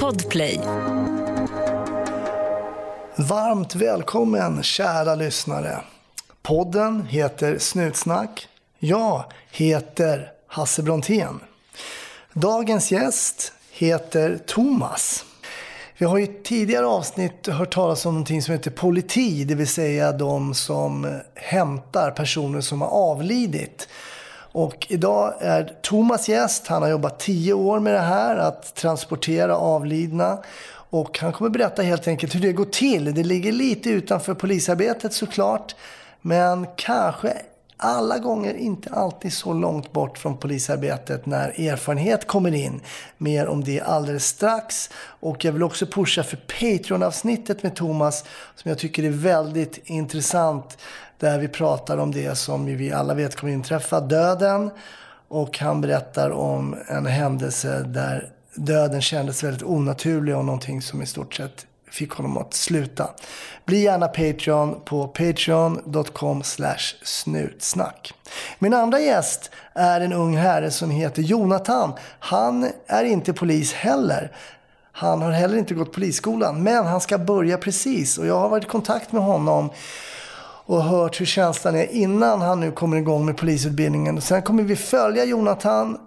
Podplay. Varmt välkommen kära lyssnare. Podden heter Snutsnack. Jag heter Hasse Brontén. Dagens gäst heter Thomas. Vi har i tidigare avsnitt hört talas om någonting som heter politi, det vill säga de som hämtar personer som har avlidit. Och idag är Thomas gäst. Han har jobbat tio år med det här, att transportera avlidna. Och han kommer berätta helt enkelt hur det går till. Det ligger lite utanför polisarbetet såklart. Men kanske alla gånger inte alltid så långt bort från polisarbetet när erfarenhet kommer in. Mer om det alldeles strax. Och jag vill också pusha för Patreon-avsnittet med Thomas som jag tycker är väldigt intressant. Där vi pratar om det som vi alla vet kommer inträffa, döden. Och han berättar om en händelse där döden kändes väldigt onaturlig och någonting som i stort sett fick honom att sluta. Bli gärna Patreon på patreon.com snutsnack. Min andra gäst är en ung herre som heter Jonathan. Han är inte polis heller. Han har heller inte gått polisskolan, men han ska börja precis. Och jag har varit i kontakt med honom och hört hur känslan är innan han nu kommer igång med polisutbildningen. Sen kommer vi följa Jonathan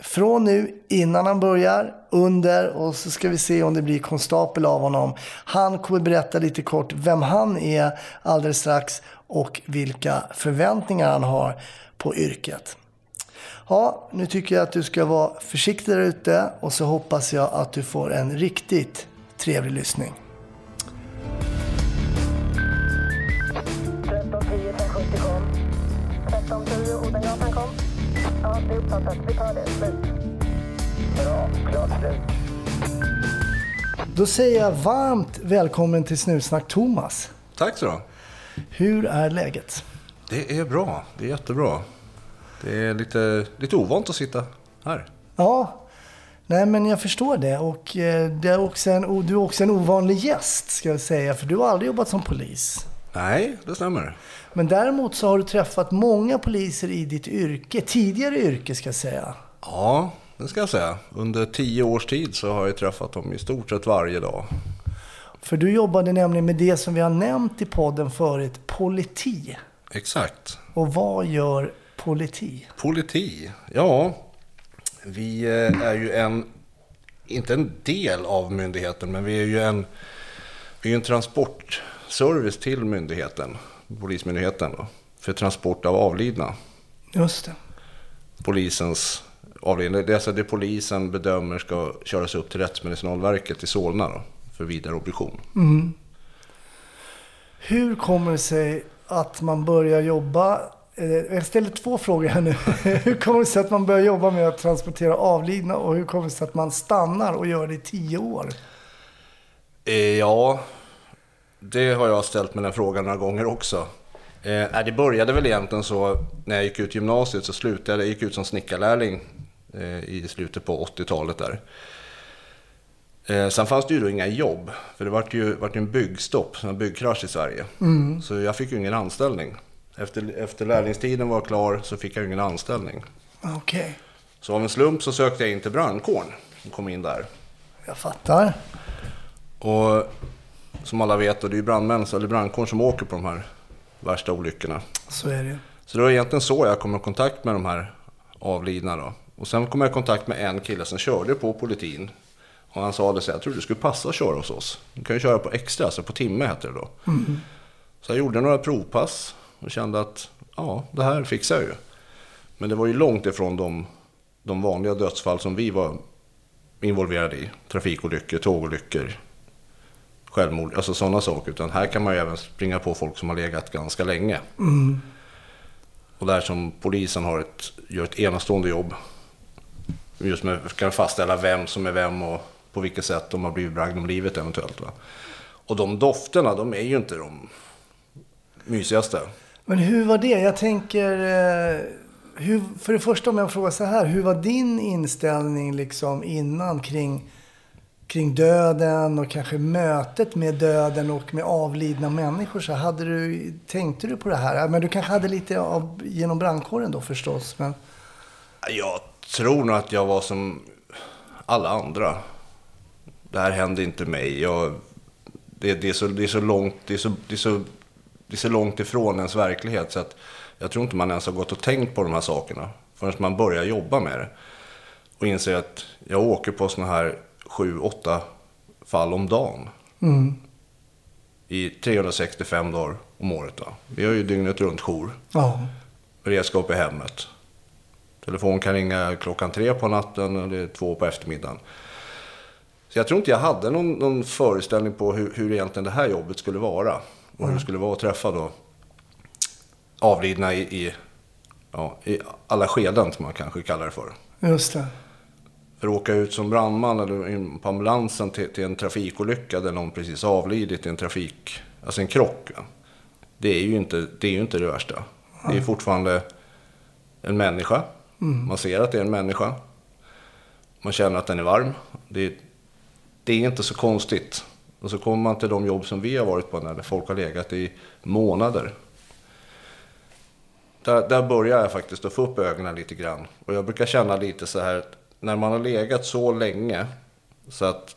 från nu, innan han börjar, under och så ska vi se om det blir konstapel av honom. Han kommer berätta lite kort vem han är alldeles strax och vilka förväntningar han har på yrket. Ja, nu tycker jag att du ska vara försiktig där ute och så hoppas jag att du får en riktigt trevlig lyssning. Uppfattat. Vi tar det. Slut. Bra. Klart slut. Då säger jag varmt välkommen till Snutsnack Thomas. Tack så du Hur är läget? Det är bra. Det är jättebra. Det är lite, lite ovant att sitta här. Ja, nej men jag förstår det. Och eh, det är också en, du är också en ovanlig gäst ska jag säga. För du har aldrig jobbat som polis. Nej, det stämmer. Men däremot så har du träffat många poliser i ditt yrke, tidigare yrke ska jag säga. Ja, det ska jag säga. Under tio års tid så har jag träffat dem i stort sett varje dag. För du jobbade nämligen med det som vi har nämnt i podden förut, politi. Exakt. Och vad gör politi? Politi. Ja, vi eh, är ju en, inte en del av myndigheten, men vi är ju en, vi är en transportservice till myndigheten, Polismyndigheten, då, för transport av avlidna. Just det. Polisens avlidna, det är alltså det polisen bedömer ska köras upp till Rättsmedicinalverket i Solna då, för vidare obduktion. Hur kommer det sig att man börjar jobba eh, jag ställer två frågor här nu. Hur kommer det sig att man börjar jobba med att transportera avlidna och hur kommer det sig att man stannar och gör det i tio år? Eh, ja, det har jag ställt mig den frågan några gånger också. Eh, det började väl egentligen så när jag gick ut gymnasiet så slutade jag, jag gick ut som snickarlärling eh, i slutet på 80-talet där. Eh, sen fanns det ju då inga jobb, för det vart ju, vart en byggstopp, en byggkrasch i Sverige. Så jag fick ju ingen anställning. Efter, efter lärlingstiden var klar så fick jag ingen anställning. Okej, Så av en slump så sökte jag in till brandkåren och kom in där. jag fattar. Och som alla vet, och det är ju brandmän, eller brandkåren som åker på de här värsta olyckorna. Så är det. Så det var egentligen så jag kom i kontakt med de här avlidna då. Och sen kom jag i kontakt med en kille som körde på politin. Och han sa det så jag tror du skulle passa att köra hos oss. Du kan ju köra på extra, alltså på timme heter det då. Så jag gjorde några provpass och kände att ja, det här fixar jag ju. Men det var ju långt ifrån de, de vanliga dödsfall som vi var involverade i. Trafikolyckor, tågolyckor, självmord, alltså sådana saker. Utan här kan man ju även springa på folk som har legat ganska länge. Och där som polisen har ett, gör ett enastående jobb. Just med att fastställa vem som är vem och på vilket sätt de har blivit bragd om livet eventuellt. Va? Och de dofterna, de är ju inte de mysigaste. Men hur var det? Jag tänker... eh, Hur, för det första om jag frågar så här. Hur var din inställning liksom innan kring, kring döden och kanske mötet med döden och med avlidna människor? Så hade du, tänkte du på det här? Men du kanske hade lite av, genom brandkåren då förstås. Men, Jag tror nog att jag var som alla andra. Det här hände inte mig. Jag, det, det, är så, det, är så långt, det, är så, det, är så, det är så långt ifrån ens verklighet. Så att jag tror inte man ens har gått och tänkt på de här sakerna förrän man börjar jobba med det. Och inser att jag åker på såna här sju, åtta fall om dagen. I 365 dagar om året. Då. Vi har ju dygnet runt jour. Ja. Beredskap i hemmet. Telefon kan ringa klockan tre på natten eller två på eftermiddagen. Så jag tror inte jag hade någon, någon föreställning på hur, hur egentligen det här jobbet skulle vara. Och hur det skulle vara att träffa då avlidna i, i, ja, i alla skeden som man kanske kallar det för. Just det. För att åka ut som brandman eller in på ambulansen till, till en trafikolycka där någon precis avlidit i en trafik, alltså en krock. Det är ju inte det, är ju inte det värsta. Det är fortfarande en människa. Man ser att det är en människa. Man känner att den är varm. Det, det är inte så konstigt. Och så kommer man till de jobb som vi har varit på när folk har legat i månader. Där, där börjar jag faktiskt att få upp ögonen lite grann. Och jag brukar känna lite så här, när man har legat så länge så att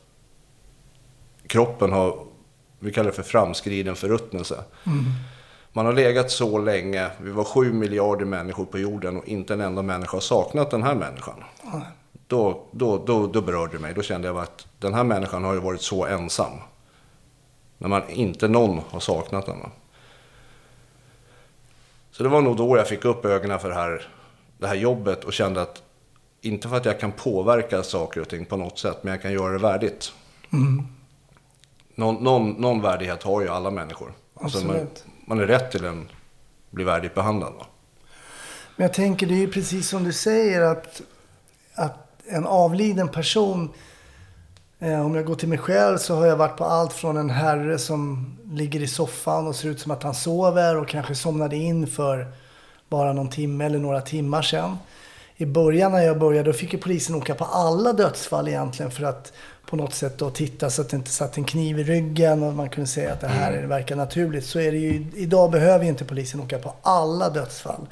kroppen har, vi kallar det för framskriden förruttnelse. Man har legat så länge, vi var sju miljarder människor på jorden och inte en enda människa har saknat den här människan. Då, då, då, då berörde det mig. Då kände jag att den här människan har ju varit så ensam. När man inte någon har saknat den. Så det var nog då jag fick upp ögonen för det här, det här jobbet och kände att inte för att jag kan påverka saker och ting på något sätt, men jag kan göra det värdigt. Någon, någon, någon värdighet har ju alla människor. Alltså man, man är rätt till en bli värdigt behandlad. Va? Men jag tänker, det är ju precis som du säger att, att en avliden person, eh, om jag går till mig själv så har jag varit på allt från en herre som ligger i soffan och ser ut som att han sover och kanske somnade in för bara någon timme eller några timmar sedan. I början när jag började då fick ju polisen åka på alla dödsfall egentligen för att på något sätt då titta så att det inte satt en kniv i ryggen och man kunde säga att det här är- verkar naturligt. Så är det ju, idag behöver ju inte polisen åka på alla dödsfall.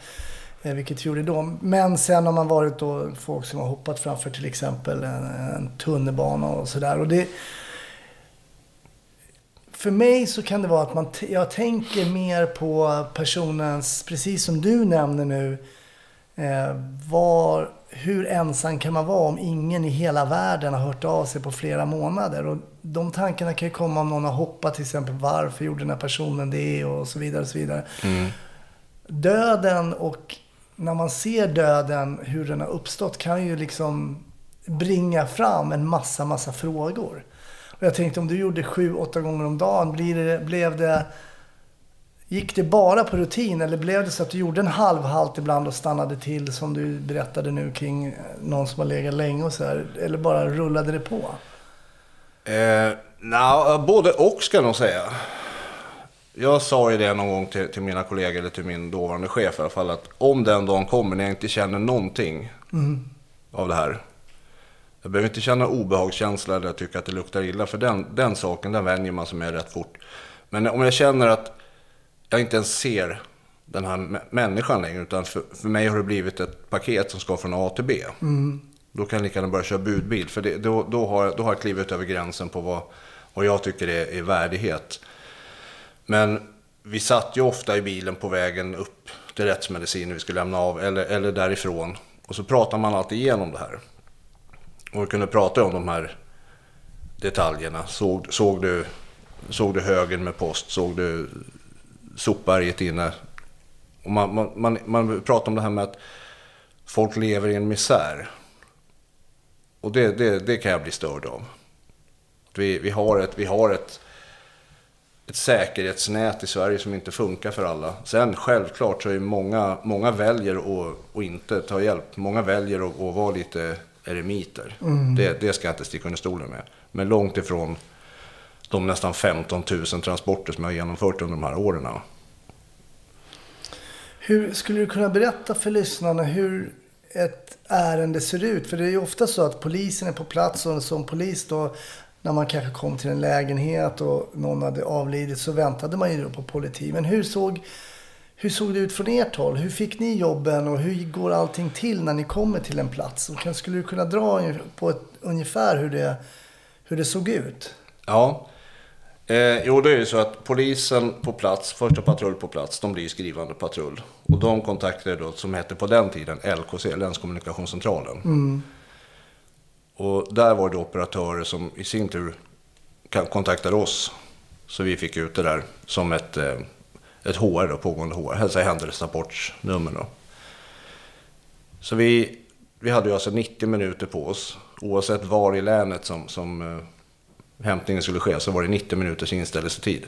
Eh, vilket vi gjorde då. Men sen har man varit då folk som har hoppat framför till exempel en, en tunnelbana och sådär. Och det, för mig så kan det vara att man jag tänker mer på personens, precis som du nämner nu, var, hur ensam kan man vara om ingen i hela världen har hört av sig på flera månader? Och de tankarna kan ju komma om någon har hoppat till exempel. Varför gjorde den här personen det? Och så vidare. Och så vidare. Döden och när man ser döden, hur den har uppstått, kan ju liksom bringa fram en massa, massa frågor. Och jag tänkte om du gjorde sju, åtta gånger om dagen, blir det, blev det... Gick det bara på rutin eller blev det så att du gjorde en halvhalt ibland och stannade till som du berättade nu kring eh, någon som har legat länge och så här, Eller bara rullade det på? Eh, nja, både och ska jag nog säga. Jag sa ju det någon gång till, till mina kollegor, eller till min dåvarande chef i alla fall, att om den dagen kommer när jag inte känner någonting av det här. Jag behöver inte känna obehagskänsla eller tycka att det luktar illa, för den, den saken, den vänjer man sig med rätt fort. Men om jag känner att jag inte ens ser den här mä- människan längre, utan för, för mig har det blivit ett paket som ska från A till B. Då kan jag lika gärna börja köra budbil, för det, då, då, har, då har jag klivit över gränsen på vad, vad jag tycker är, är värdighet. Men vi satt ju ofta i bilen på vägen upp till rättsmedicin när vi skulle lämna av, eller, eller därifrån. Och så pratar man alltid igenom det här. Och vi kunde prata om de här detaljerna. Såg, såg, du, såg du högen med post? Såg du sopberget inne? Och man, man, man, man pratar om det här med att folk lever i en misär. Och det, det, det kan jag bli störd av. Vi, vi har ett, vi har ett, ett säkerhetsnät i Sverige som inte funkar för alla. Sen självklart så är många, många väljer att, att inte ta hjälp. Många väljer att, att vara lite eremiter. Det, det ska jag inte sticka under stolen med. Men långt ifrån de nästan 15 000 transporter som jag har genomfört under de här åren. Hur Skulle du kunna berätta för lyssnarna hur ett ärende ser ut? För det är ju ofta så att polisen är på plats och som polis då när man kanske kom till en lägenhet och någon hade avlidit så väntade man ju då på politi. Men hur såg, hur såg det ut från ert håll? Hur fick ni jobben och hur går allting till när ni kommer till en plats? Och skulle du kunna dra på ett, ungefär hur det, hur det såg ut? Ja. Eh, jo, det är ju så att polisen på plats, första patrull på plats, de blir skrivande patrull. Och de kontaktade då, som hette på den tiden LKC, Länskommunikationscentralen. Mm. Och där var det operatörer som i sin tur kontaktade oss. Så vi fick ut det där som ett, eh, ett HR, då, pågående HR, hälsa händelserapportsnummer. Då. Så vi, vi hade ju alltså 90 minuter på oss, oavsett var i länet som, som eh, hämtningen skulle ske, så var det 90 minuters inställelsetid.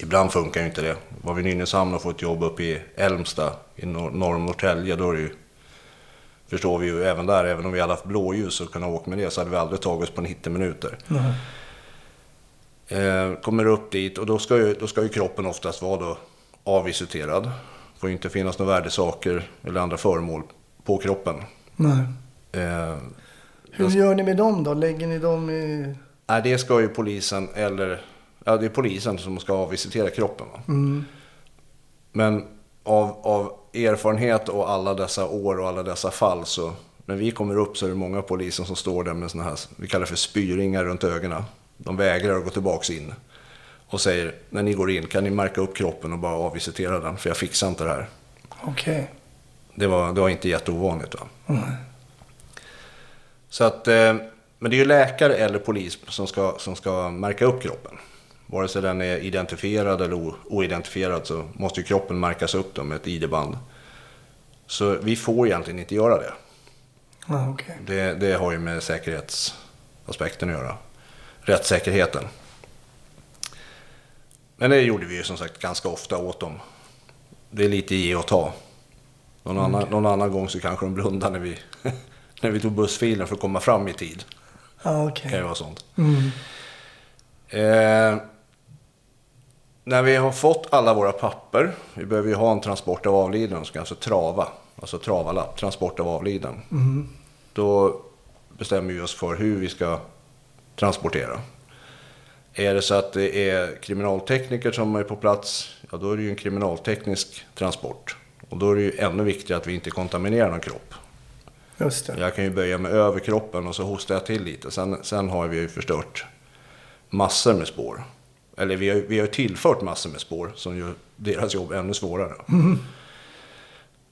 Ibland funkar ju inte det. Var vi i Nynäshamn och får ett jobb uppe i Älmsta, i nor- norr om Norrtälje, då är det ju, förstår vi ju även där, även om vi hade haft blåljus och kunnat åka med det, så hade vi aldrig tagit oss på 90 minuter. Eh, kommer upp dit och då ska, ju, då ska ju kroppen oftast vara då avvisiterad. får ju inte finnas några värdesaker eller andra föremål på kroppen. Nej. Eh, Hur gör ni med dem då? Lägger ni dem i... nej, det ska ju polisen eller... Ja, det är polisen som ska avvisitera kroppen. Va? Men av, av erfarenhet och alla dessa år och alla dessa fall så... När vi kommer upp så är det många poliser som står där med såna här, vi kallar för spyringar runt ögonen. De vägrar att gå tillbaks in. Och säger, när ni går in, kan ni märka upp kroppen och bara avvisitera den? För jag fixar inte det här. Okej. Det var, det var inte jätteovanligt. Va? Så att, eh, men det är ju läkare eller polis som ska, som ska märka upp kroppen. Vare sig den är identifierad eller oidentifierad så måste ju kroppen märkas upp då med ett ID-band. Så vi får egentligen inte göra det. Ja, okej. Det, det har ju med säkerhetsaspekten att göra. Rättssäkerheten. Men det gjorde vi ju som sagt ganska ofta åt dem. Det är lite ge och ta. Någon, annan, någon annan gång så kanske de blundar när vi, när vi tog bussfilen för att komma fram i tid. Ja, Det kan ju vara sånt. Eh, när vi har fått alla våra papper, vi behöver ju ha en transport av avliden, som ska alltså trava, alltså travalapp, transport av avliden. Då bestämmer vi oss för hur vi ska transportera. Är det så att det är kriminaltekniker som är på plats, ja då är det ju en kriminalteknisk transport. Och då är det ju ännu viktigare att vi inte kontaminerar någon kropp. Just det. Jag kan ju böja mig över kroppen och så hostar jag till lite. Sen, sen har vi ju förstört massor med spår. Eller vi har, vi har tillfört massor med spår som gör deras jobb ännu svårare.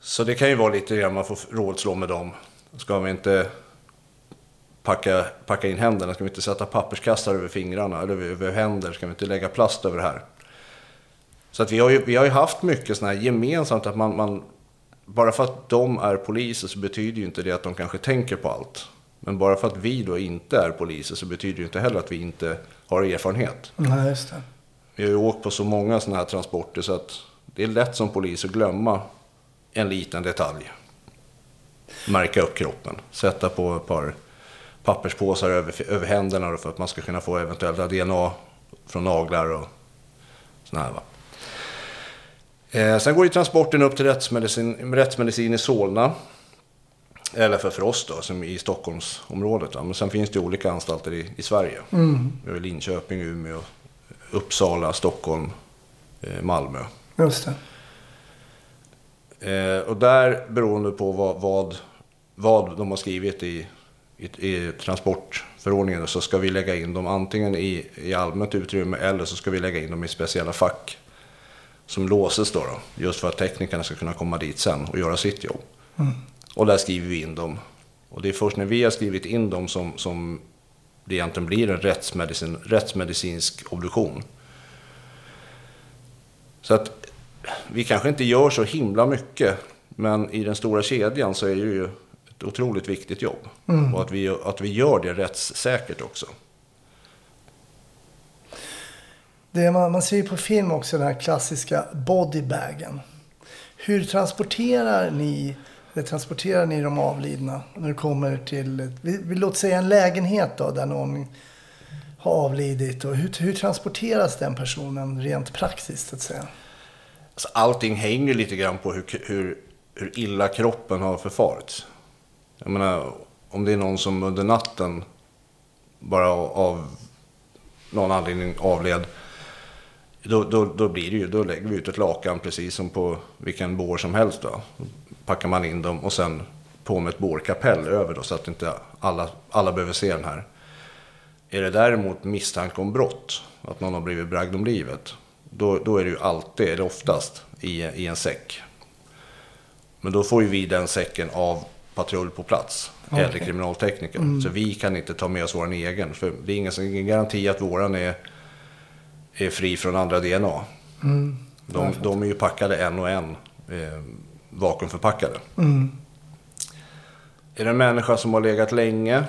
Så det kan ju vara lite grann man får rådslå med dem. Ska vi inte packa, packa in händerna? Ska vi inte sätta papperskassar över fingrarna eller över händer? Ska vi inte lägga plast över det här? Så att vi, har ju, vi har ju haft mycket sådana här gemensamt att man, man bara för att de är poliser så betyder ju inte det att de kanske tänker på allt. Men bara för att vi då inte är poliser så betyder ju inte heller att vi inte har erfarenhet. Nej, just det. Vi har ju åkt på så många sådana här transporter så att det är lätt som polis att glömma en liten detalj. Märka upp kroppen, sätta på ett par papperspåsar över, över händerna för att man ska kunna få eventuella DNA från naglar och sådana här. Va? Eh, sen går ju transporten upp till rättsmedicin, rättsmedicin i Solna. Eller för, för oss då, som i Stockholmsområdet. Va? Men sen finns det olika anstalter i, i Sverige. Har Linköping, Umeå, Uppsala, Stockholm, eh, Malmö. Just det. Eh, och där, beroende på vad, vad, vad de har skrivit i, i, i transportförordningen, så ska vi lägga in dem antingen i, i allmänt utrymme eller så ska vi lägga in dem i speciella fack. Som låses då, då just för att teknikerna ska kunna komma dit sen och göra sitt jobb. Och där skriver vi in dem. Och det är först när vi har skrivit in dem som, som det egentligen blir en rättsmedicin, rättsmedicinsk obduktion. Så att vi kanske inte gör så himla mycket, men i den stora kedjan så är det ju ett otroligt viktigt jobb. Och att vi, att vi gör det rättssäkert också. Det man, man ser ju på film också den här klassiska bodybagen. Hur transporterar ni, eller transporterar ni de avlidna när det kommer till, vi, vi, låt säga en lägenhet då, där någon har avlidit. Och hur, hur transporteras den personen rent praktiskt så att säga? Alltså, allting hänger lite grann på hur, hur, hur illa kroppen har förfarits. Jag menar, om det är någon som under natten bara av någon anledning avled. Då, då, då blir det ju, då lägger vi ut ett lakan precis som på vilken bår som helst. Då. Packar man in dem och sen på med ett bårkapell över då så att inte alla, alla behöver se den här. Är det däremot misstanke om brott, att någon har blivit bragd om livet, då, då är det ju alltid, eller oftast, i, i en säck. Men då får ju vi den säcken av patrull på plats, Okej. eller kriminaltekniker. Så vi kan inte ta med oss vår egen, för det är ingen, ingen garanti att våran är, är fri från andra DNA. De, de är ju packade en och en, eh, vakuumförpackade. Är det en människa som har legat länge,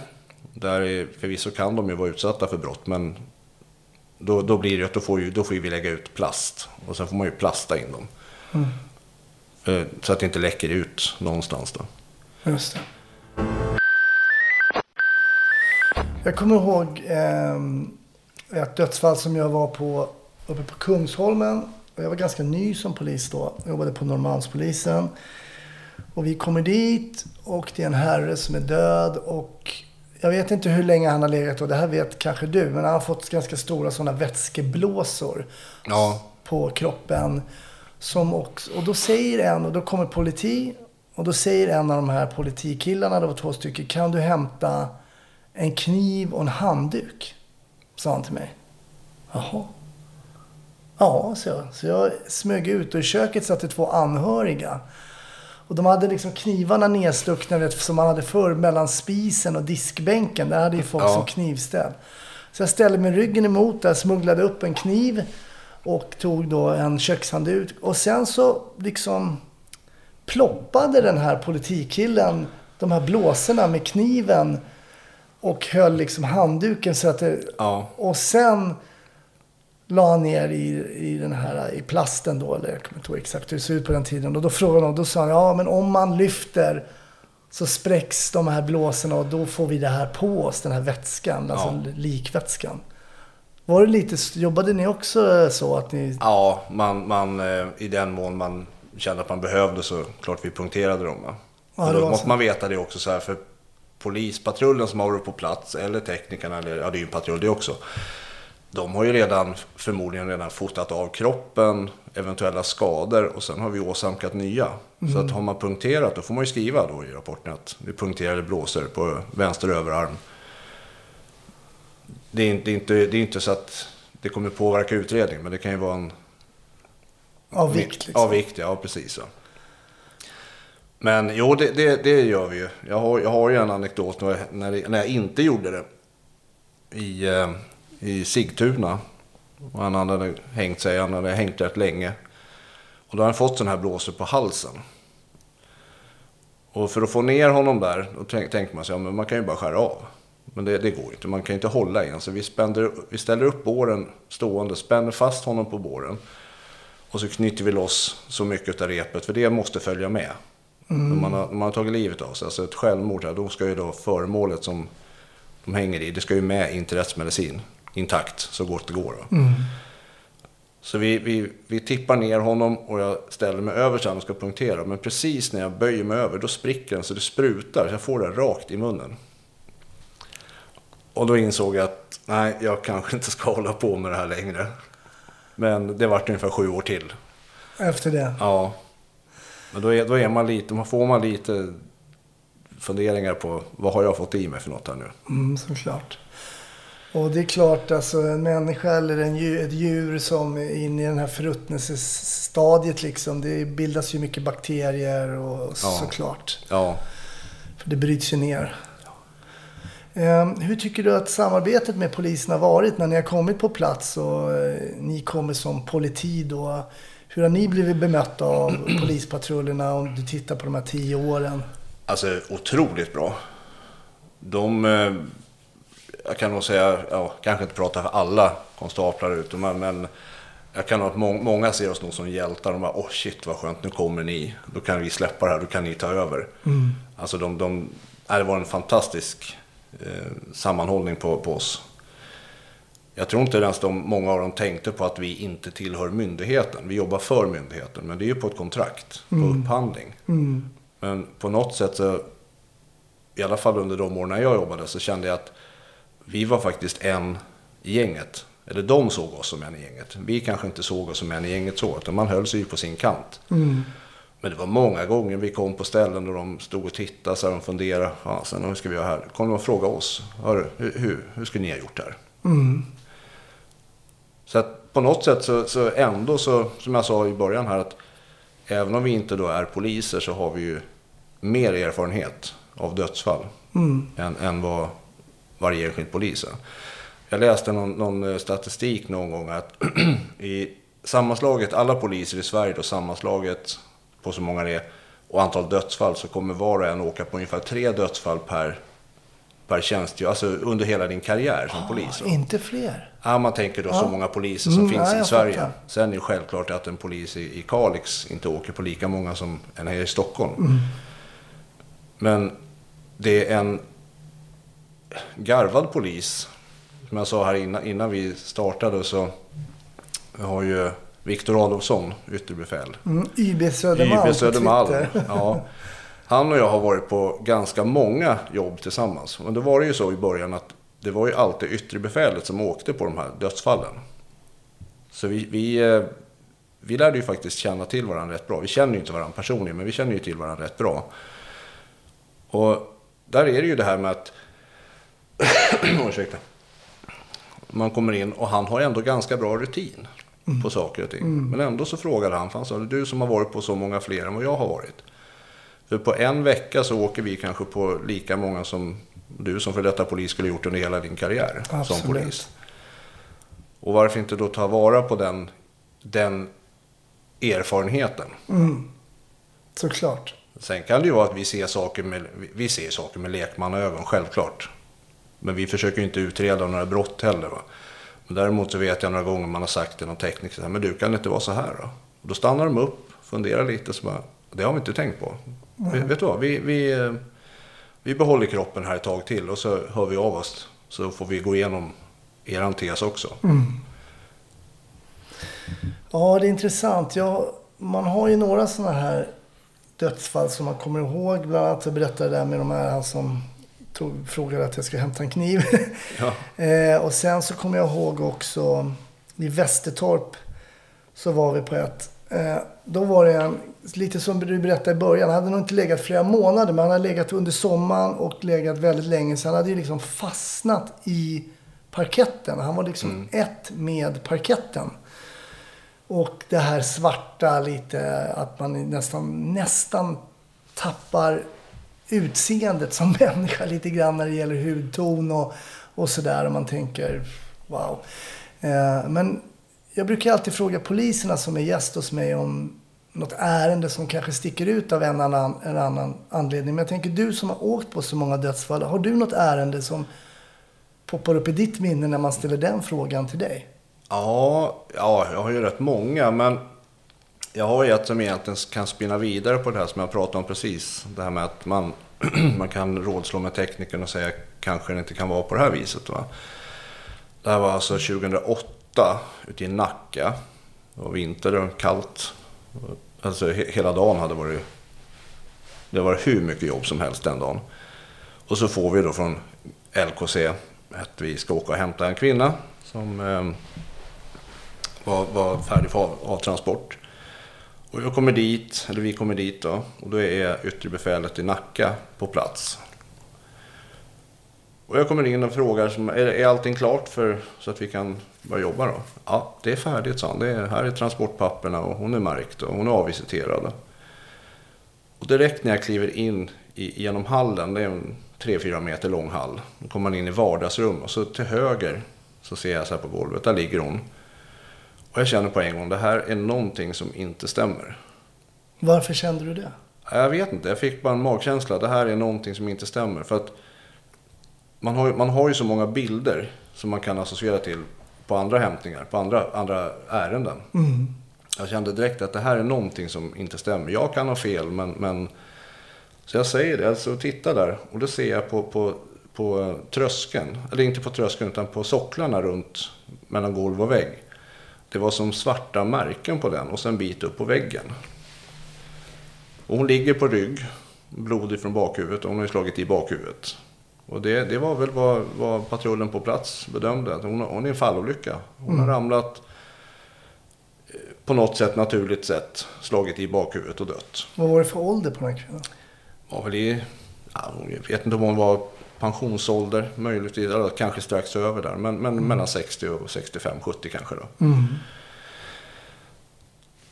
där är, förvisso kan de ju vara utsatta för brott, men då, då blir det att då får, ju, då får vi lägga ut plast. Och sen får man ju plasta in dem. Eh, Så att det inte läcker ut någonstans då. Just det. Jag kommer ihåg eh, ett dödsfall som jag var på uppe på Kungsholmen. Och Jag var ganska ny som polis då. Jag jobbade på Norrmalmspolisen. Och vi kommer dit och det är en herre som är död. Och jag vet inte hur länge han har legat och det här vet kanske du. Men han har fått ganska stora sådana vätskeblåsor Ja, på kroppen. Som också, och då säger en, och då kommer politi. Och då säger en av de här politikillarna, det var två stycken, kan du hämta en kniv och en handduk? Sa han till mig. Jaha. Ja, så jag. Så jag smög ut och i köket satt det två anhöriga. Och de hade liksom knivarna nedstuckna vet, som man hade förr mellan spisen och diskbänken. Där hade ju folk Ja. som knivställ. Så jag ställde mig ryggen emot där, smugglade upp en kniv och tog då en kökshandduk. Och sen så liksom ploppade den här politikillen de här blåsorna med kniven och höll liksom handduken så att det... ja, Och sen la han ner i, i den här i plasten då, eller jag kommer inte ihåg exakt hur det ser ut på den tiden. Och då frågade de, då sa han, ja men om man lyfter så spräcks de här blåsorna och då får vi det här på oss, den här vätskan, alltså Ja. likvätskan. Var det lite, jobbade ni också så att ni... ja man, man, eh, i den mån man kände att man behövde så klart vi punkterade dem. Va? Ja, då måste man veta det också så här för polispatrullen som har varit på plats eller teknikerna, eller ja det är ju en patrull det också. De har ju redan förmodligen redan fotat av kroppen, eventuella skador och sen har vi åsamkat nya. Så att har man punkterat då får man ju skriva då i rapporten att vi punkterade blåsor på vänster överarm. Det är, inte, det, är inte, det är inte så att det kommer påverka utredningen men det kan ju vara en Av vikt liksom? Ja, vikt, ja precis. Ja. Men jo, det, det, det gör vi ju. Jag har, jag har ju en anekdot när, när, när jag inte gjorde det. I, eh, i Sigtuna. Och han hade hängt sig, han hade hängt rätt länge. Och då hade han fått sån här blåsor på halsen. Och för att få ner honom där, då tänk, tänkte man sig, ja, men man kan ju bara skära av. Men det, det går ju inte, man kan ju inte hålla i. Så vi, spänner, vi ställer upp båren stående, spänner fast honom på båren. Och så knyter vi loss så mycket av repet, för det måste följa med. När man, har, när man har tagit livet av sig, alltså ett självmord, här, då ska ju då föremålet som de hänger i, det ska ju med in till rättsmedicin. Intakt, så gott det går. Då. Så vi, vi, vi tippar ner honom och jag ställer mig över så han ska punktera. Men precis när jag böjer mig över, då spricker den så det sprutar. Så jag får det rakt i munnen. Och då insåg jag att nej, jag kanske inte ska hålla på med det här längre. Men det vart ungefär sju år till. Efter det? Ja. Men då är, då är man lite, man får man lite funderingar på vad har jag fått i mig för något här nu. Mm, såklart. Och det är klart, alltså en människa eller en djur, ett djur som är inne i den här förruttnelsestadiet liksom. Det bildas ju mycket bakterier och Ja. såklart. Ja. För det bryts ju ner. Ehm, hur tycker du att samarbetet med polisen har varit när ni har kommit på plats och eh, ni kommer som politi då? Hur har ni blivit bemötta av polispatrullerna om du tittar på de här tio åren? Alltså otroligt bra. De, eh, jag kan nog säga, ja, kanske inte prata för alla konstaplar ute, men, jag kan nog att må, många ser oss nog som hjältar. De bara, åh oh, shit vad skönt, nu kommer ni. Då kan vi släppa det här, då kan ni ta över. Alltså de, de, det var en fantastisk eh, sammanhållning på, på oss. Jag tror inte ens de, många av dem tänkte på att vi inte tillhör myndigheten. Vi jobbar för myndigheten, men det är ju på ett kontrakt, på upphandling. Men på något sätt så, i alla fall under de åren jag jobbade, så kände jag att vi var faktiskt en i gänget. Eller de såg oss som en i gänget. Vi kanske inte såg oss som en i gänget så, utan man höll sig ju på sin kant. Men det var många gånger vi kom på ställen och de stod och tittade så här, de funderade. Fasen, hur ska vi göra här? Kom de och frågade oss. Hur, hur, hur skulle ni ha gjort här? Så att på något sätt så, så ändå så, som jag sa i början här, att även om vi inte då är poliser så har vi ju mer erfarenhet av dödsfall än, än vad varje enskild polis är. Jag läste någon, någon eh, statistik någon gång att i sammanslaget, alla poliser i Sverige då sammanslaget på så många det är och antal dödsfall så kommer var och en åka på ungefär tre dödsfall per, per tjänstgöring, alltså under hela din karriär som polis. då. Inte fler. Ja, man tänker då så Ja. många poliser som Mm, finns ja, i Sverige. fattar. Sen är det självklart att en polis i, i Kalix inte åker på lika många som en här i Stockholm. Mm. Men det är en garvad polis. Som jag sa här innan, innan vi startade så har ju Viktor Adolfsson, ytterbefäl. Mm. YB Södermalm på Södermalm. Ja. Han och jag har varit på ganska många jobb tillsammans. Men då var det ju så i början att det var ju alltid yttre befälet som åkte på de här dödsfallen. Så vi, vi, eh, vi lärde ju faktiskt känna till varandra rätt bra. Vi känner ju inte varandra personligen, men vi känner ju till varandra rätt bra. Och där är det ju det här med att... Ursäkta. Man kommer in och han har ändå ganska bra rutin på saker och ting. Men ändå så frågade han, för han sa, du som har varit på så många fler än vad jag har varit. För på en vecka så åker vi kanske på lika många som du som för detta polis skulle gjort under hela din karriär som Absolut. polis. Och varför inte då ta vara på den, den erfarenheten? Såklart. Sen kan det ju vara att vi ser saker med, vi ser saker med lekmannaögon, självklart. Men vi försöker ju inte utreda några brott heller. Va? Men däremot så vet jag några gånger man har sagt till någon tekniker, men du kan det inte vara så här då? Och då stannar de upp, funderar lite, så bara, det har vi inte tänkt på. Vet, vet du vad, vi, vi, eh, vi behåller kroppen här ett tag till och så hör vi av oss. Så får vi gå igenom eran tes också. Ja, det är intressant. Jag, man har ju några sådana här dödsfall som man kommer ihåg. Bland annat så berättade jag där med de här han som tog, frågade att jag ska hämta en kniv. Ja. eh, och sen så kommer jag ihåg också i Västertorp så var vi på ett. Eh, då var det en, lite som du berättade i början, han hade nog inte legat flera månader men han hade legat under sommaren och legat väldigt länge. Så han hade ju liksom fastnat i parketten. Han var liksom ett med parketten. Och det här svarta lite, att man nästan, nästan tappar utseendet som människa lite grann när det gäller hudton och, och sådär. Och man tänker, wow. Eh, men jag brukar alltid fråga poliserna som är gäst hos mig om något ärende som kanske sticker ut av en annan, en annan anledning. Men jag tänker, du som har åkt på så många dödsfall, har du något ärende som poppar upp i ditt minne när man ställer den frågan till dig? Ja, ja, jag har ju rätt många, men jag har ju ett som egentligen kan spinna vidare på det här som jag pratade om precis. Det här med att man, man kan rådslå med teknikern och säga kanske det inte kan vara på det här viset. Va? Det här var alltså 2008 ute i Nacka. Det var vinter och kallt. Alltså he- hela dagen hade varit... Det var hur mycket jobb som helst den dagen. Och så får vi då från LKC att vi ska åka och hämta en kvinna som eh, var, var färdig för av, avtransport. Och jag kommer dit, eller vi kommer dit då, och då är yttre befälet i Nacka på plats. Och jag kommer in och frågar, som, är, är allting klart för, så att vi kan börja jobba då? Ja, det är färdigt, sa han. Det är, här är transportpapperna och hon är märkt och hon är avvisiterad. Och direkt när jag kliver in i, genom hallen, det är en 3-4 meter lång hall. Då kommer man in i vardagsrum och så till höger så ser jag så här på golvet, där ligger hon. Och jag känner på en gång, det här är någonting som inte stämmer. Varför kände du det? Jag vet inte, jag fick bara en magkänsla. Det här är någonting som inte stämmer. För att man har, man har ju så många bilder som man kan associera till på andra hämtningar, på andra, andra ärenden. Jag kände direkt att det här är någonting som inte stämmer. Jag kan ha fel, men... men så jag säger det, alltså titta där. Och då ser jag på, på, på tröskeln, eller inte på tröskeln utan på socklarna runt mellan golv och vägg. Det var som svarta märken på den och sen en bit upp på väggen. Och hon ligger på rygg, blodig från bakhuvudet och hon har ju slagit i bakhuvudet. Och det, det var väl vad, vad patrullen på plats bedömde. Att hon, hon är en fallolycka. Hon har ramlat eh, på något sätt naturligt sätt, slagit i bakhuvudet och dött. Vad var det för ålder på den här kvinnan? Var väl i, ja, jag vet inte om hon var pensionsålder, möjligtvis, eller kanske strax över där. Men, men mellan 60 och 65, 70 kanske då.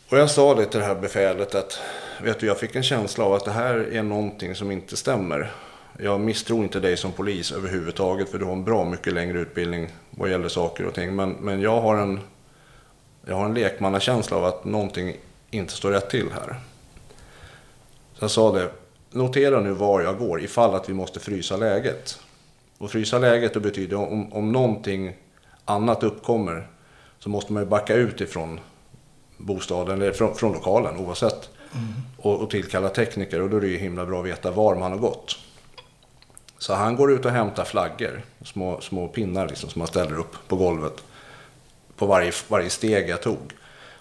Och jag sa det till det här befälet att, vet du, jag fick en känsla av att det här är någonting som inte stämmer. Jag misstror inte dig som polis överhuvudtaget, för du har en bra mycket längre utbildning vad gäller saker och ting. Men, men jag har en, jag har en lekmannakänsla av att någonting inte står rätt till här. Så jag sa det, notera nu var jag går ifall att vi måste frysa läget. Och frysa läget det betyder om, om någonting annat uppkommer så måste man ju backa ut ifrån bostaden eller från, från lokalen oavsett. Och, och tillkalla tekniker och då är det ju himla bra att veta var man har gått. Så han går ut och hämtar flaggor, små, små pinnar liksom, som han ställer upp på golvet. På varje, varje steg jag tog.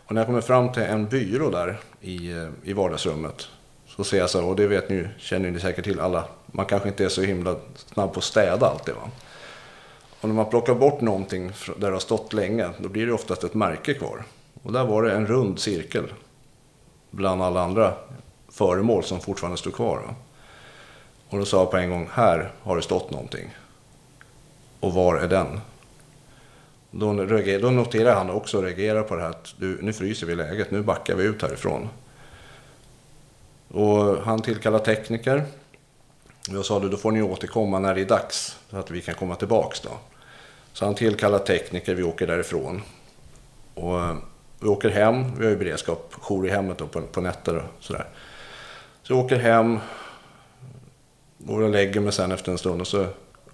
Och när jag kommer fram till en byrå där i, eh, i vardagsrummet. Så ser jag så här, och det vet ni känner ni säkert till alla. Man kanske inte är så himla snabb på att städa alltid va. Och när man plockar bort någonting där det har stått länge, då blir det oftast ett märke kvar. Och där var det en rund cirkel. Bland alla andra föremål som fortfarande stod kvar. Va? Och då sa jag på en gång, här har det stått någonting. Och var är den? Då, då noterar han också och reagerar på det här att du, nu fryser vi läget, nu backar vi ut härifrån. Och han tillkallar tekniker. Jag sa då får ni återkomma när det är dags, så att vi kan komma tillbaks då. Så han tillkallar tekniker, vi åker därifrån. Och eh, vi åker hem, vi har ju beredskap, jour i hemmet då, på, på nätter och sådär. Så vi åker hem, går och lägger mig sen efter en stund och så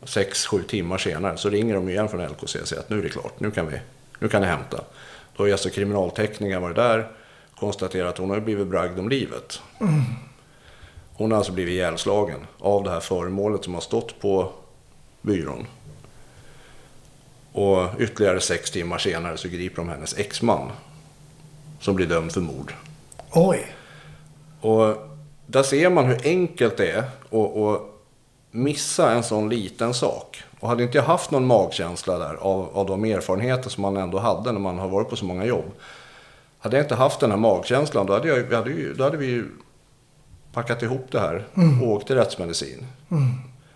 sex, sju timmar senare så ringer de igen från LKC och säger att nu är det klart, nu kan vi, nu kan ni hämta. Då har alltså kriminaltekniker varit där, konstaterat att hon har blivit bragd om livet. Hon har alltså blivit ihjälslagen av det här föremålet som har stått på byrån. Och ytterligare sex timmar senare så griper de hennes exman. Som blir dömd för mord. Oj. Och där ser man hur enkelt det är att, missa en sån liten sak. Och hade inte jag haft någon magkänsla där av, av de erfarenheter som man ändå hade när man har varit på så många jobb. Hade jag inte haft den här magkänslan då hade, jag, vi hade, ju, då hade vi ju packat ihop det här och åkt till rättsmedicin.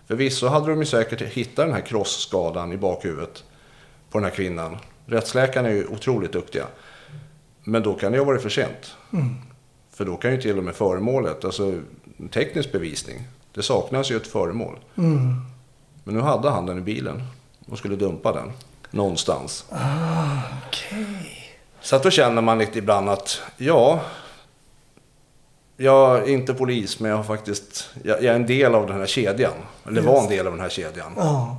Förvisso hade de ju säkert hittat den här krossskadan i bakhuvudet på den här kvinnan. Rättsläkarna är ju otroligt duktiga. Men då kan det ju ha varit för sent. För då kan ju till och med föremålet, alltså teknisk bevisning, det saknas ju ett föremål. Men nu hade han den i bilen och skulle dumpa den någonstans. Okej. Så att då känner man lite ibland att, ja, jag är inte polis, men jag har faktiskt, jag, är en del av den här kedjan. Eller var en del av den här kedjan. Ja.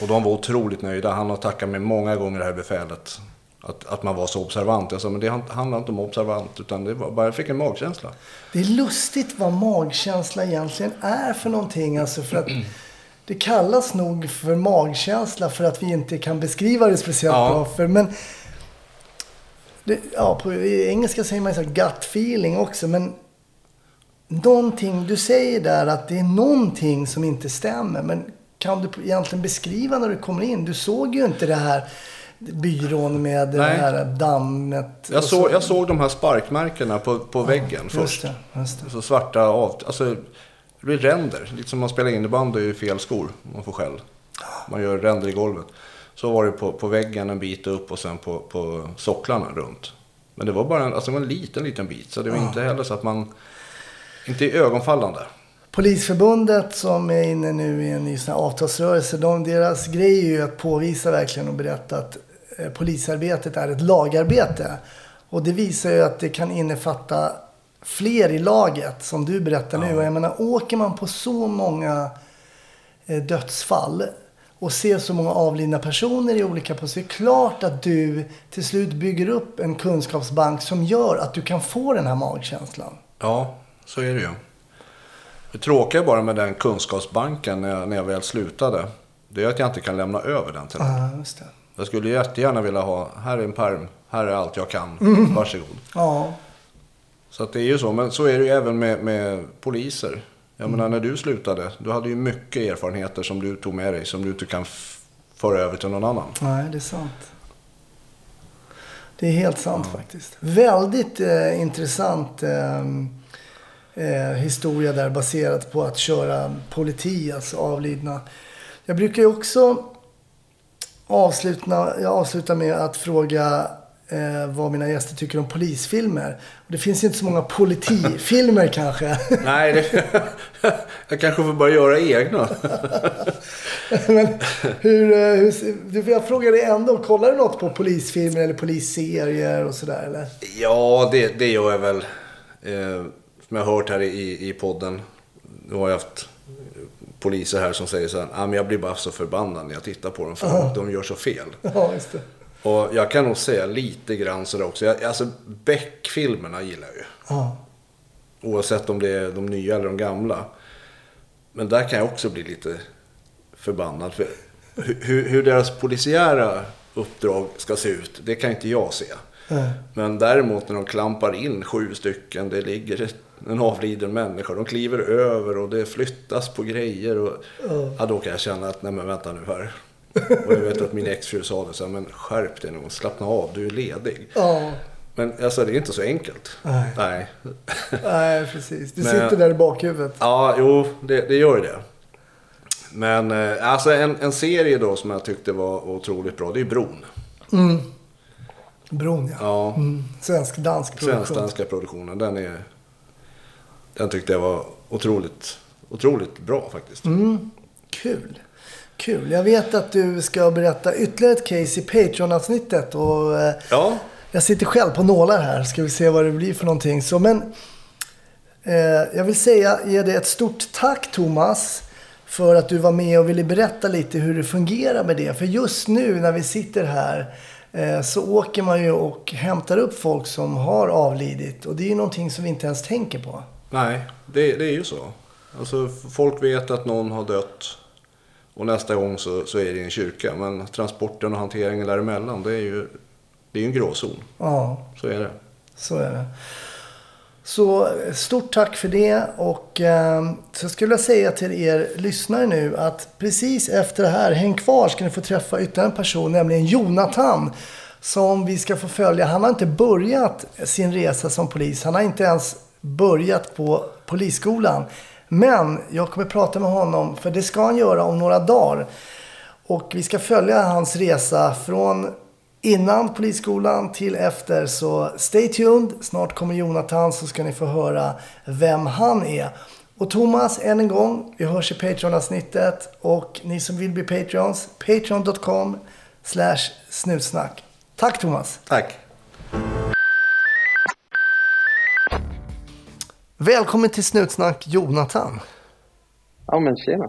Och de var otroligt nöjda. Han har tackat mig många gånger det här befälet. Att, att man var så observant. Jag sa, men det handlar inte om observant, utan det var bara, jag fick en magkänsla. Det är lustigt vad magkänsla egentligen är för någonting. Alltså för att det kallas nog för magkänsla för att vi inte kan beskriva det speciellt Ja. bra. För, men det, ja, på engelska säger man så här gut feeling också. Men någonting, du säger där att det är någonting som inte stämmer. Men kan du egentligen beskriva när du kommer in? Du såg ju inte det här byrån med det Nej. här dammet. Jag, så. jag såg de här sparkmärkena på, på väggen Just först. det, det. Så svarta av... Alltså, det blir ränder. Lite som man spelar innebandy i fel skor. Man får skäll. Man gör ränder i golvet. Så var det på, på väggen en bit upp och sen på, på socklarna runt. Men det var bara en, alltså det en liten, liten bit. Så det var inte heller så att man... Inte ögonfallande. Polisförbundet som är inne nu i en ny sån här avtalsrörelse. De, deras grej är ju att påvisa verkligen och berätta att eh, polisarbetet är ett lagarbete. Och det visar ju att det kan innefatta fler i laget som du berättar nu. Och jag menar, åker man på så många eh, dödsfall och ser så många avlidna personer i olika positioner. Det är klart att du till slut bygger upp en kunskapsbank som gör att du kan få den här magkänslan. Ja, så är det ju. Det tråkiga bara med den kunskapsbanken när jag, när jag väl slutade. Det är att jag inte kan lämna över den till någon. Ja, just det. Jag skulle jättegärna vilja ha, här är en perm, här är allt jag kan, varsågod. Ja, Så det är ju så, men så är det ju även med, med poliser. Jag menar när du slutade, du hade ju mycket erfarenheter som du tog med dig som du inte kan föra över till någon annan. Nej, det är sant. Det är helt sant faktiskt. Väldigt eh, intressant eh, eh, historia där baserat på att köra politi, alltså avlidna. Jag brukar ju också avsluta, jag avslutar med att fråga eh, vad mina gäster tycker om polisfilmer. Och det finns inte så många politifilmer kanske. Nej, det, jag kanske får börja göra egna. Men hur, eh, hur, jag frågar dig ändå, kollar du något på polisfilmer eller polisserier och sådär eller? Ja, det, det gör jag väl. Eh, som jag har hört här i, i podden. Nu har jag haft poliser här som säger så här. Ah, men jag blir bara så förbannad när jag tittar på dem för de gör så fel. Ja, just det. Och jag kan nog säga lite grann sådär också. Jag, alltså Beck-filmerna gillar jag ju. Ja. Oavsett om det är de nya eller de gamla. Men där kan jag också bli lite förbannad. För hur, hur- hur deras polisiära uppdrag ska se ut, det kan inte jag se. Nej. Men däremot när de klampar in sju stycken, det ligger en avliden människa, de kliver över och det flyttas på grejer. Och, ja, då kan jag känna att, nej men vänta nu här. Och jag vet att min exfru sa det så här, men skärp dig nu, slappna av, du är ledig. Ja, Men alltså det är inte så enkelt. Nej. Nej. nej precis. Det Men- sitter där i bakhuvudet. Ja, jo, det, det gör ju det. Men eh, alltså en, en serie då som jag tyckte var otroligt bra, det är Bron. Bron ja. Ja, Mm. Svensk-dansk produktion. svensk-danska produktionen. Den, är, den tyckte jag var otroligt, otroligt bra faktiskt. Mm. Kul. Kul. Jag vet att du ska berätta ytterligare ett case i Patreon-avsnittet. Och, eh, Ja, jag sitter själv på nålar här. Ska vi se vad det blir för någonting. Så, men, eh, jag vill säga, ge dig ett stort tack Thomas. För att du var med och ville berätta lite hur det fungerar med det. För just nu när vi sitter här så åker man ju och hämtar upp folk som har avlidit. Och det är ju någonting som vi inte ens tänker på. nej, det, det är ju så. Alltså folk vet att någon har dött. Och nästa gång så, så är det i en kyrka. Men transporten och hanteringen däremellan, det är ju det är en gråzon. Ja, Så är det. Så är det. Så eh, stort tack för det. Och eh, så skulle jag säga till er lyssnare nu att precis efter det här, häng kvar ska ni få träffa ytterligare en person, nämligen Jonathan. Som vi ska få följa. Han har inte börjat sin resa som polis. Han har inte ens börjat på polisskolan. Men jag kommer prata med honom, för det ska han göra om några dagar. Och vi ska följa hans resa från innan polisskolan till efter. Så stay tuned. Snart kommer Jonathan så ska ni få höra vem han är. Och Thomas, än en gång, vi hörs i Patreon-avsnittet. Och ni som vill bli Patreons, patreon.com slash snutsnack. Tack Thomas! Tack. Välkommen till Snutsnack Jonathan. Ja men tjena.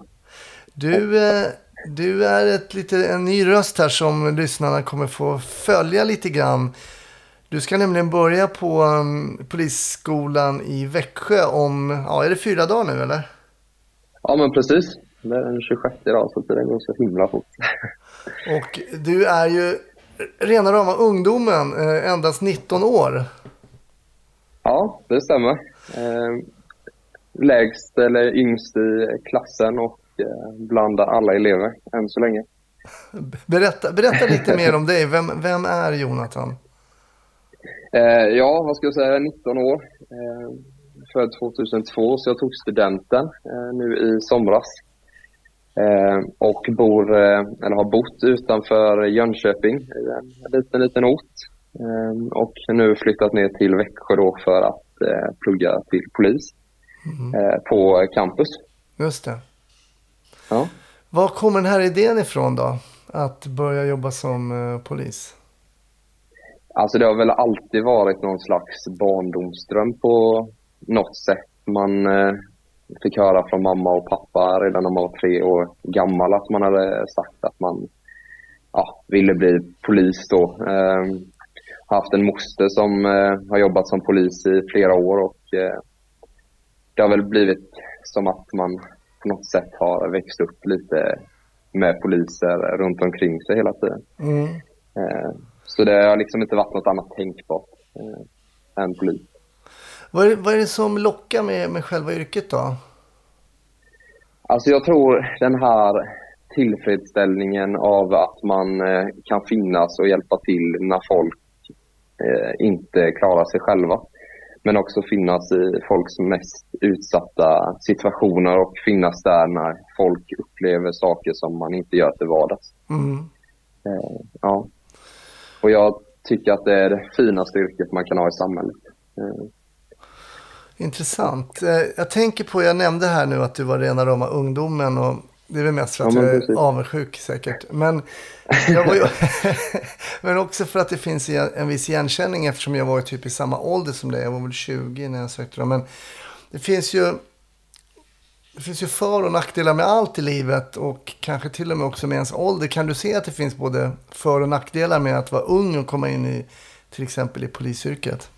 Du, eh, du är ett lite, en ny röst här som lyssnarna kommer få följa lite grann. Du ska nämligen börja på um, polisskolan i Växjö om, ja är det fyra dagar nu eller? Ja men precis. Det är den 26 idag så tiden går så himla fort. Och du är ju rena rama ungdomen, eh, endast 19 år. Ja, det stämmer. Eh, lägst eller yngst i klassen och eh, bland alla elever än så länge. Berätta, berätta lite mer om dig. Vem, vem är Jonathan? Eh, ja, vad ska jag säga, 19 år. Eh, född 2002 så jag tog studenten eh, nu i somras. Eh, och bor, eh, eller har bott utanför Jönköping i en liten, liten ort. Och nu flyttat ner till Växjö då för att plugga till polis eh, på campus. Just det. Ja. Var kommer den här idén ifrån då? Att börja jobba som eh, polis? Alltså det har väl alltid varit någon slags barndomsdröm på något sätt. Man eh, fick höra från mamma och pappa redan när man var tre år gammal att man hade sagt att man ja, ville bli polis då. Eh, har haft en moster som eh, har jobbat som polis i flera år och eh, det har väl blivit som att man på något sätt har växt upp lite med poliser runt omkring sig hela tiden. Mm. Eh, Så det har liksom inte varit något annat tänkbart eh, än polis. Vad, är, vad är det som lockar med, med själva yrket då? Alltså jag tror den här tillfredsställningen av att man eh, kan finnas och hjälpa till när folk inte klarar sig själva. Men också finnas i folks mest utsatta situationer och finnas där när folk upplever saker som man inte gör till vardags. Mm. Eh, ja. Och jag tycker att det är det finaste yrket man kan ha i samhället. Eh, Intressant. Eh, Jag tänker på, jag nämnde här nu att du var rena rama ungdomen och det är väl mest för att Ja, jag är precis. avundsjuk säkert. Men, ju, men också för att det finns en viss igenkänning eftersom jag var typ i samma ålder som dig. Jag var väl 20 när jag sökte dem. Men det finns ju, det finns ju för och nackdelar med allt i livet och kanske till och med också med ens ålder. Kan du se att det finns både för och nackdelar med att vara ung och komma in i till exempel i polisyrket?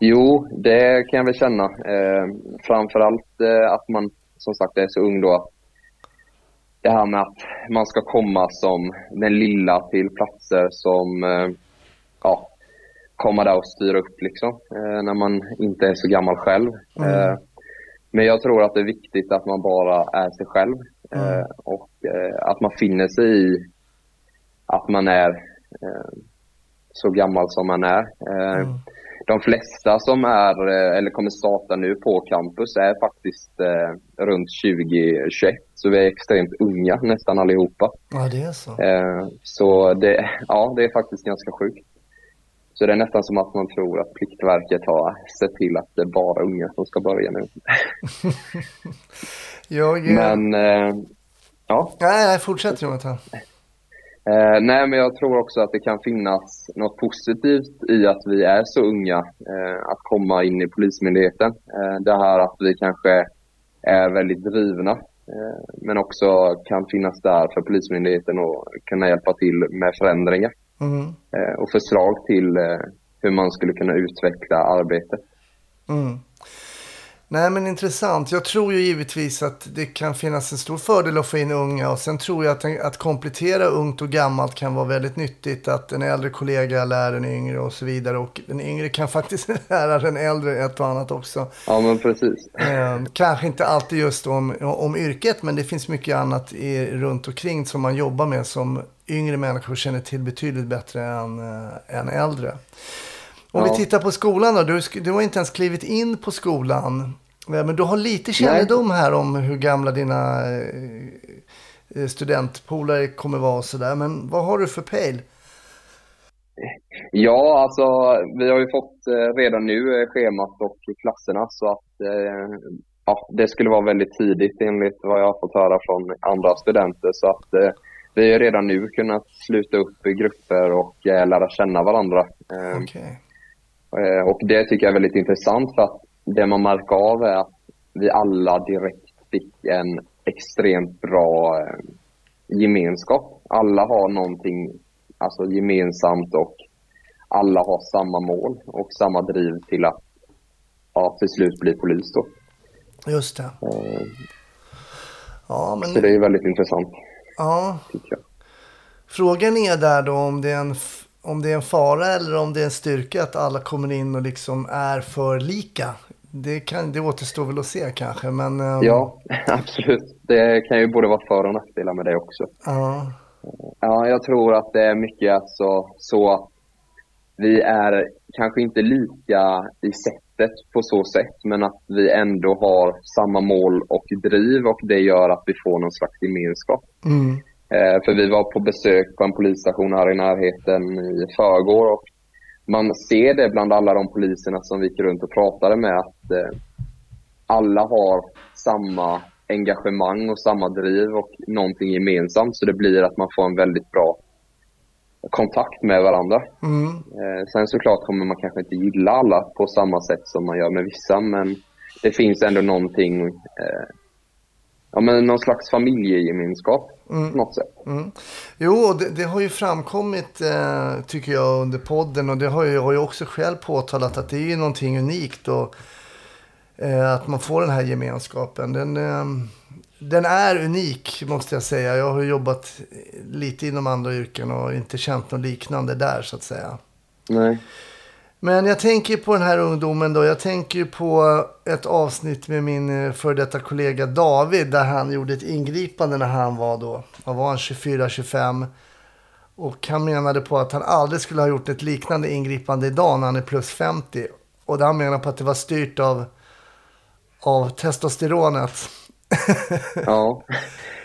Jo, det kan jag väl känna. Eh, framförallt eh, att man som sagt är så ung då att det här med att man ska komma som den lilla till platser som eh, ja, komma där och styra upp liksom eh, när man inte är så gammal själv. Eh, men jag tror att det är viktigt att man bara är sig själv eh, och att man finner sig i att man är så gammal som man är. Eh, De flesta som är eh, eller kommer starta nu på campus är faktiskt eh, runt 20-21 så vi är extremt unga nästan allihopa. Ja, det är så. Så det, ja, det är faktiskt ganska sjukt. Så det är nästan som att man tror att Pliktverket har sett till att det är bara unga som ska börja nu. Jag, Men ja, Nej, nej, fortsätt Jonathan. Eh, nej, men jag tror också att det kan finnas något positivt i att vi är så unga, eh, att komma in i Polismyndigheten. Eh, det här att vi kanske är väldigt drivna, eh, men också kan finnas där för Polismyndigheten och kunna hjälpa till med förändringar Mm. eh, och förslag till eh, hur man skulle kunna utveckla arbetet. Mm. Nej men intressant. Jag tror ju givetvis att det kan finnas en stor fördel att få in unga. Och sen tror jag att, att komplettera ungt och gammalt kan vara väldigt nyttigt. Att en äldre kollega lär en yngre och så vidare. Och den yngre kan faktiskt lära den äldre ett och annat också. Ja, men precis. Eh, kanske inte alltid just om, om yrket, men det finns mycket annat i, runt omkring som man jobbar med som yngre människor känner till betydligt bättre än, äh, än äldre. Om Ja. vi tittar på skolan då. Du, du har inte ens klivit in på skolan. Eh, Men du har lite kännedom här om hur gamla dina eh, studentpolare kommer vara och sådär. Men vad har du för pejl? Ja, alltså vi har ju fått eh, redan nu eh, schemat och klasserna så att eh, ja, det skulle vara väldigt tidigt enligt vad jag har fått höra från andra studenter. Så att eh, vi har redan nu kunnat sluta upp i grupper och eh, lära känna varandra. Eh. Eh, Och det tycker jag är väldigt intressant för att det man märker av är att vi alla direkt fick en extremt bra eh, gemenskap. Alla har någonting alltså, gemensamt och alla har samma mål och samma driv till att ja, till slut bli polis. Då. Just det. Eh, Ja, Så men det är väldigt intressant ja. Frågan är där då om det är, en, om det är en fara eller om det är en styrka att alla kommer in och liksom är för lika. Det, kan, det återstår väl att se kanske, men... ehm, Ja, absolut. Det kan ju både vara för och nackdelar med det också. ja. Ja, jag tror att det är mycket alltså så att vi är kanske inte lika i sättet på så sätt, men att vi ändå har samma mål och driv och det gör att vi får någon slags gemenskap. Mm. Eh, för vi var på besök på en polisstation här i närheten i förrgår och man ser det bland alla de poliserna som vi gick runt och pratade med att eh, alla har samma engagemang och samma driv och någonting gemensamt så det blir att man får en väldigt bra kontakt med varandra. Mm. Eh, sen såklart kommer man kanske inte gilla alla på samma sätt som man gör med vissa men det finns ändå någonting, ja men någon slags familjegemenskap på något sätt. Mm. Jo, det, det har ju framkommit, eh, tycker jag, under podden. Och det har jag ju också själv påtalat att det är ju någonting unikt. Och, eh, att man får den här gemenskapen. Den, eh, den är unik, måste jag säga. Jag har jobbat lite inom andra yrken och inte känt något liknande där, så att säga. Nej. Men jag tänker på den här ungdomen då. Jag tänker på ett avsnitt med min eh, före detta kollega David. Där han gjorde ett ingripande när han var då, vad var han, 24-25. Och han menade på att han aldrig skulle ha gjort ett liknande ingripande idag när han är plus 50. Och han menar på att det var styrt av, av testosteronet. Ja.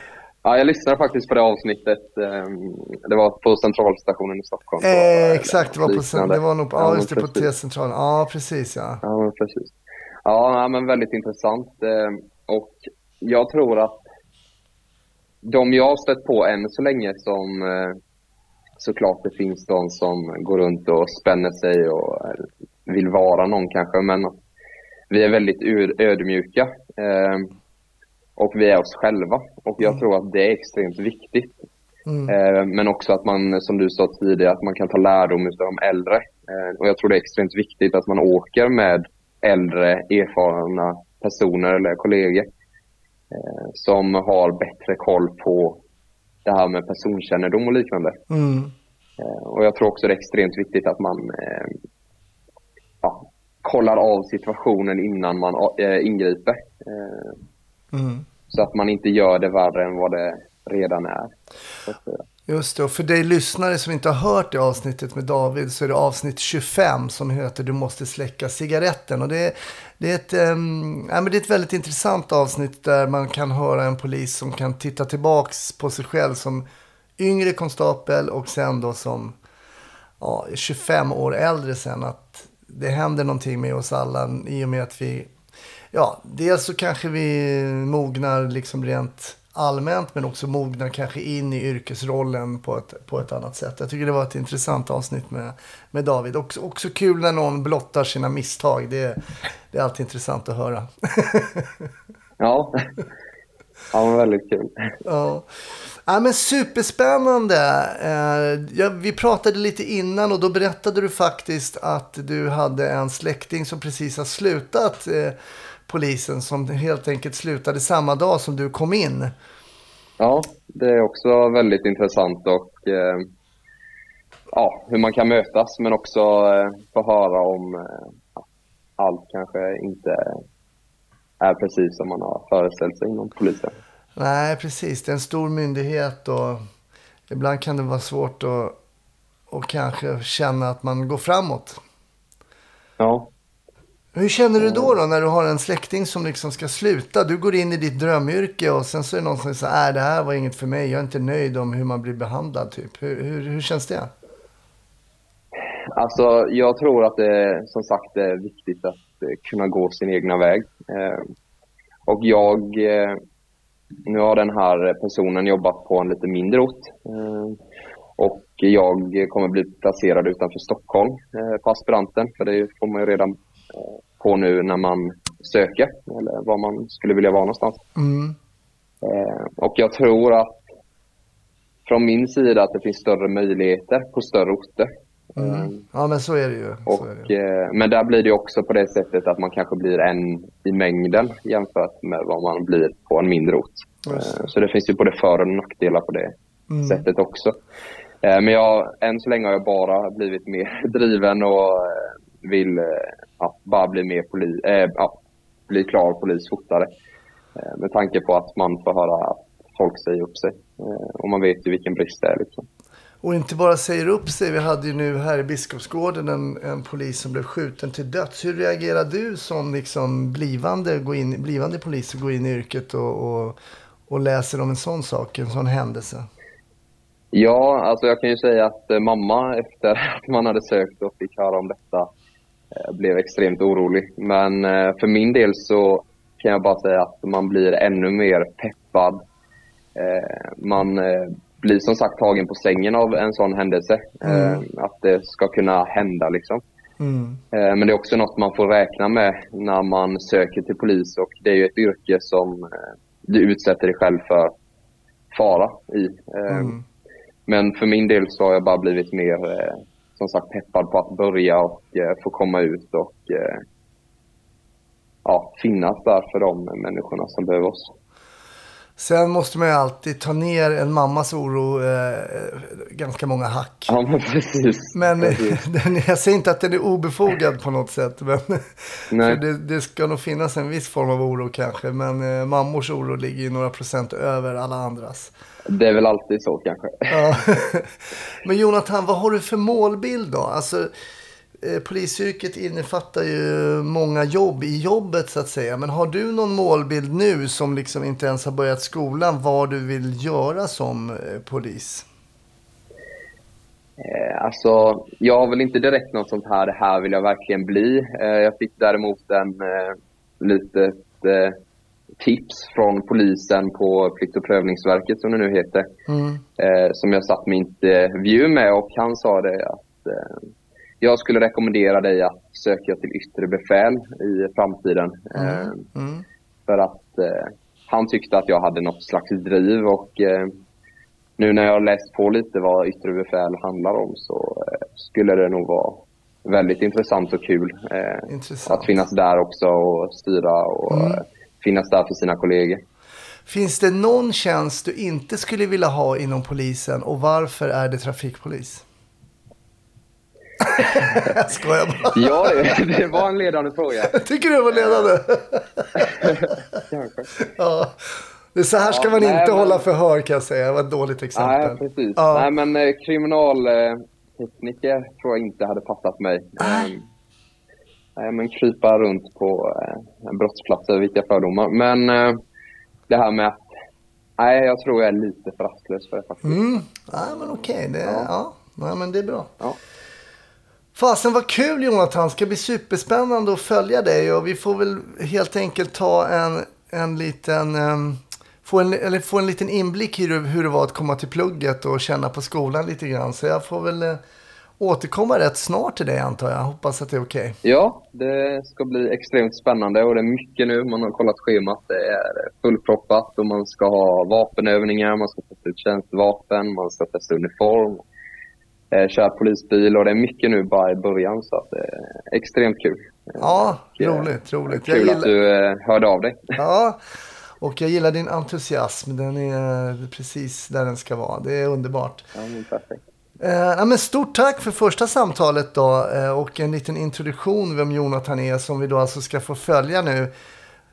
ja, jag lyssnade faktiskt på det avsnittet. ehm, Det var på centralstationen i Stockholm. Eh, exakt, det var, på, det var nog på, ja, just det, på. T-centralen. Ja, precis ja. Ja, men precis. Ja, men väldigt intressant. Eh, Och jag tror att de jag har stött på än så länge som eh, såklart det finns de som går runt och spänner sig och eh, vill vara någon kanske, men vi är väldigt ödmjuka. Och vi är oss själva. Och jag tror att det är extremt viktigt. Mm. Eh, Men också att man, som du sa tidigare, att man kan ta lärdom av de äldre. Eh, Och jag tror det är extremt viktigt att man åker med äldre, erfarna personer eller kollegor eh, som har bättre koll på det här med personkännedom och liknande. Mm. Och jag tror också det är extremt viktigt att man ja, kollar av situationen innan man ingriper. Mm. Så att man inte gör det värre än vad det redan är. Just det, och för dig lyssnare som inte har hört det avsnittet med David så är det avsnitt 25 som heter Du måste släcka cigaretten. Och det, är- det, är ett, ähm, ja, men det är ett väldigt intressant avsnitt där man kan höra en polis som kan titta tillbaks på sig själv som yngre konstapel och sen då som ja, 25 år äldre sen. Att det händer någonting med oss alla i och med att vi Ja, dels så kanske vi mognar liksom rent allmänt men också mognar kanske in i yrkesrollen på ett, på ett annat sätt. Jag tycker det var ett intressant avsnitt med, med David. Också, också kul när någon blottar sina misstag. Det, det är alltid intressant att höra. Ja, ja men väldigt kul. Ja. Ja, men superspännande. Eh, ja, vi pratade lite innan och då berättade du faktiskt att du hade en släkting som precis har slutat eh, polisen som helt enkelt slutade samma dag som du kom in. Ja, det är också väldigt intressant och eh, ja, hur man kan mötas men också eh, få höra om eh, allt kanske inte är precis som man har föreställt sig inom polisen. Nej, precis. Det är en stor myndighet och ibland kan det vara svårt att och kanske känna att man går framåt. Ja, Hur känner du då, då när du har en släkting som liksom ska sluta? Du går in i ditt drömyrke och sen så är det någon som säger nej det här var inget för mig. Jag är inte nöjd om hur man blir behandlad typ. Hur, hur, hur känns det? alltså jag tror att det som sagt är viktigt att eh, kunna gå sin egna väg. Eh, och jag, eh, nu har den här personen jobbat på en lite mindre ort. Och jag kommer bli placerad utanför Stockholm på aspiranten, för det får man ju redan på nu när man söker, eller var man skulle vilja vara någonstans. Mm. Eh, och jag tror att från min sida att det finns större möjligheter på större orter. Eh, Mm. Ja men så är det ju. Är det. och, eh, men där blir det också på det sättet att man kanske blir en i mängden jämfört med vad man blir på en mindre ort. Just Eh, så det finns ju både för och nackdelar på det Mm. sättet också. Eh, men jag, än så länge har jag bara blivit mer driven och eh, vill eh, ja, bara bli mer poli, eh, ja, bli klar polis fortare. Eh, med tanke på att man får höra att folk säger upp sig. Och man vet ju vilken brist det är. Liksom. Och inte bara säger upp sig. Vi hade ju nu här i Biskopsgården en, en polis som blev skjuten till döds. Hur reagerar du som liksom blivande, gå in, blivande polis och går in i yrket och, och, och läser om en sån sak, en sån händelse? Ja, alltså jag kan ju säga att mamma efter att man hade sökt och fick höra om detta eh, blev extremt orolig. Men eh, för min del så kan jag bara säga att man blir ännu mer peppad. Eh, Man blir som sagt tagen på sängen av en sån händelse. eh, Att det ska kunna hända liksom. Mm. Men det är också något man får räkna med när man söker till polis och det är ju ett yrke som du utsätter dig själv för fara i. Mm. Men för min del så har jag bara blivit mer, som sagt, peppad på att börja och eh, få komma ut och eh, ja, finnas där för de människorna som behöver oss. Sen måste man ju alltid ta ner en mammas oro eh, ganska många hack. Ja, men precis. Men precis. den, jag säger inte att den är obefogad på något sätt. Men, Nej. för det, det ska nog finnas en viss form av oro kanske. Men eh, mammors oro ligger ju några procent över alla andras. Det är väl alltid så kanske. Ja. Men Jonathan, vad har du för målbild då? Alltså, polisyrket innefattar ju många jobb i jobbet så att säga. Men har du någon målbild nu som liksom inte ens har börjat skolan vad du vill göra som eh, polis? Eh, Alltså, jag har väl inte direkt något sånt här, det här vill jag verkligen bli. Eh, Jag fick däremot en eh, litet eh, tips från polisen på Plikt och prövningsverket som det nu heter. Mm. Eh, som jag satt min intervju med och han sa det att eh, jag skulle rekommendera dig att söka till yttre befäl i framtiden. Eh, Mm. för att eh, han tyckte att jag hade något slags driv och eh, nu när jag har läst på lite vad yttre befäl handlar om så eh, skulle det nog vara väldigt intressant och kul eh, Intressant. att finnas där också och styra och Mm. eh, finnas där för sina kollegor. Finns det någon tjänst du inte skulle vilja ha inom polisen och varför är det trafikpolis? Jag skojar bara. Ja, det, var en ledande fråga. Tycker du det var ledande? Kanske. ja. Så här ska Ja, man nej, inte men- hålla förhör kan jag säga. Det var ett dåligt exempel. Nej, precis. Ja. Nej, men eh, kriminaltekniker tror jag inte hade passat mig. Nej. Eh, Nej, men krypa runt på eh, brottsplatser, vilka fördomar. Men eh, det här med att... Nej, jag tror jag är lite för rastlös för det faktiskt. Mm. Nej, men okej. Det, ja. Ja. Nej, men det är bra. Ja. Fasen vad kul Jonathan. Det ska bli superspännande att följa dig. Och vi får väl helt enkelt ta en, en liten... Um, få, en, eller få en liten inblick i hur, det var att komma till plugget och känna på skolan lite grann. Så jag får väl uh, återkomma rätt snart till dig antar jag. Hoppas att det är okej. ja, det ska bli extremt spännande och det är mycket nu. Man har kollat schemat. Det är fullproppat och man ska ha vapenövningar, man ska testa ut tjänstevapen, man ska testa uniform. Eh, köra polisbil och det är mycket nu bara i början så att det är extremt kul. Ja, Och, eh, roligt, roligt. Kul gillar- att du eh, hörde av dig. Ja, och jag gillar din entusiasm. Den är precis där den ska vara. Det är underbart. Ja, men perfekt. Eh, men stort tack för första samtalet då eh, och en liten introduktion vem Jonathan är som vi då alltså ska få följa nu.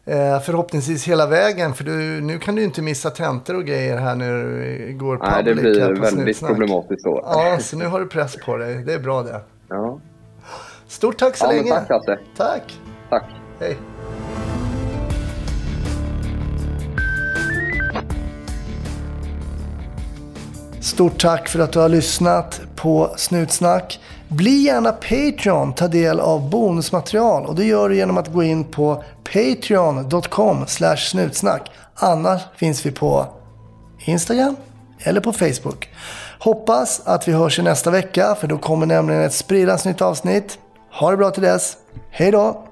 Eh, förhoppningsvis hela vägen för du, nu kan du inte missa tentor och grejer här när du går public Nej, det blir på väldigt problematiskt så. Ja, så nu har du press på dig. Det är bra det. Ja, Stort tack så ja länge. tack Hasse. Tack. Tack. Hej. Stort tack för att du har lyssnat på Snutsnack. Bli gärna Patreon, ta del av bonusmaterial och det gör du genom att gå in på patreon.com snutsnack. Annars finns vi på Instagram eller på Facebook. Hoppas att vi hörs i nästa vecka för då kommer nämligen ett spridans nytt avsnitt. Ha det bra till dess. Hej då!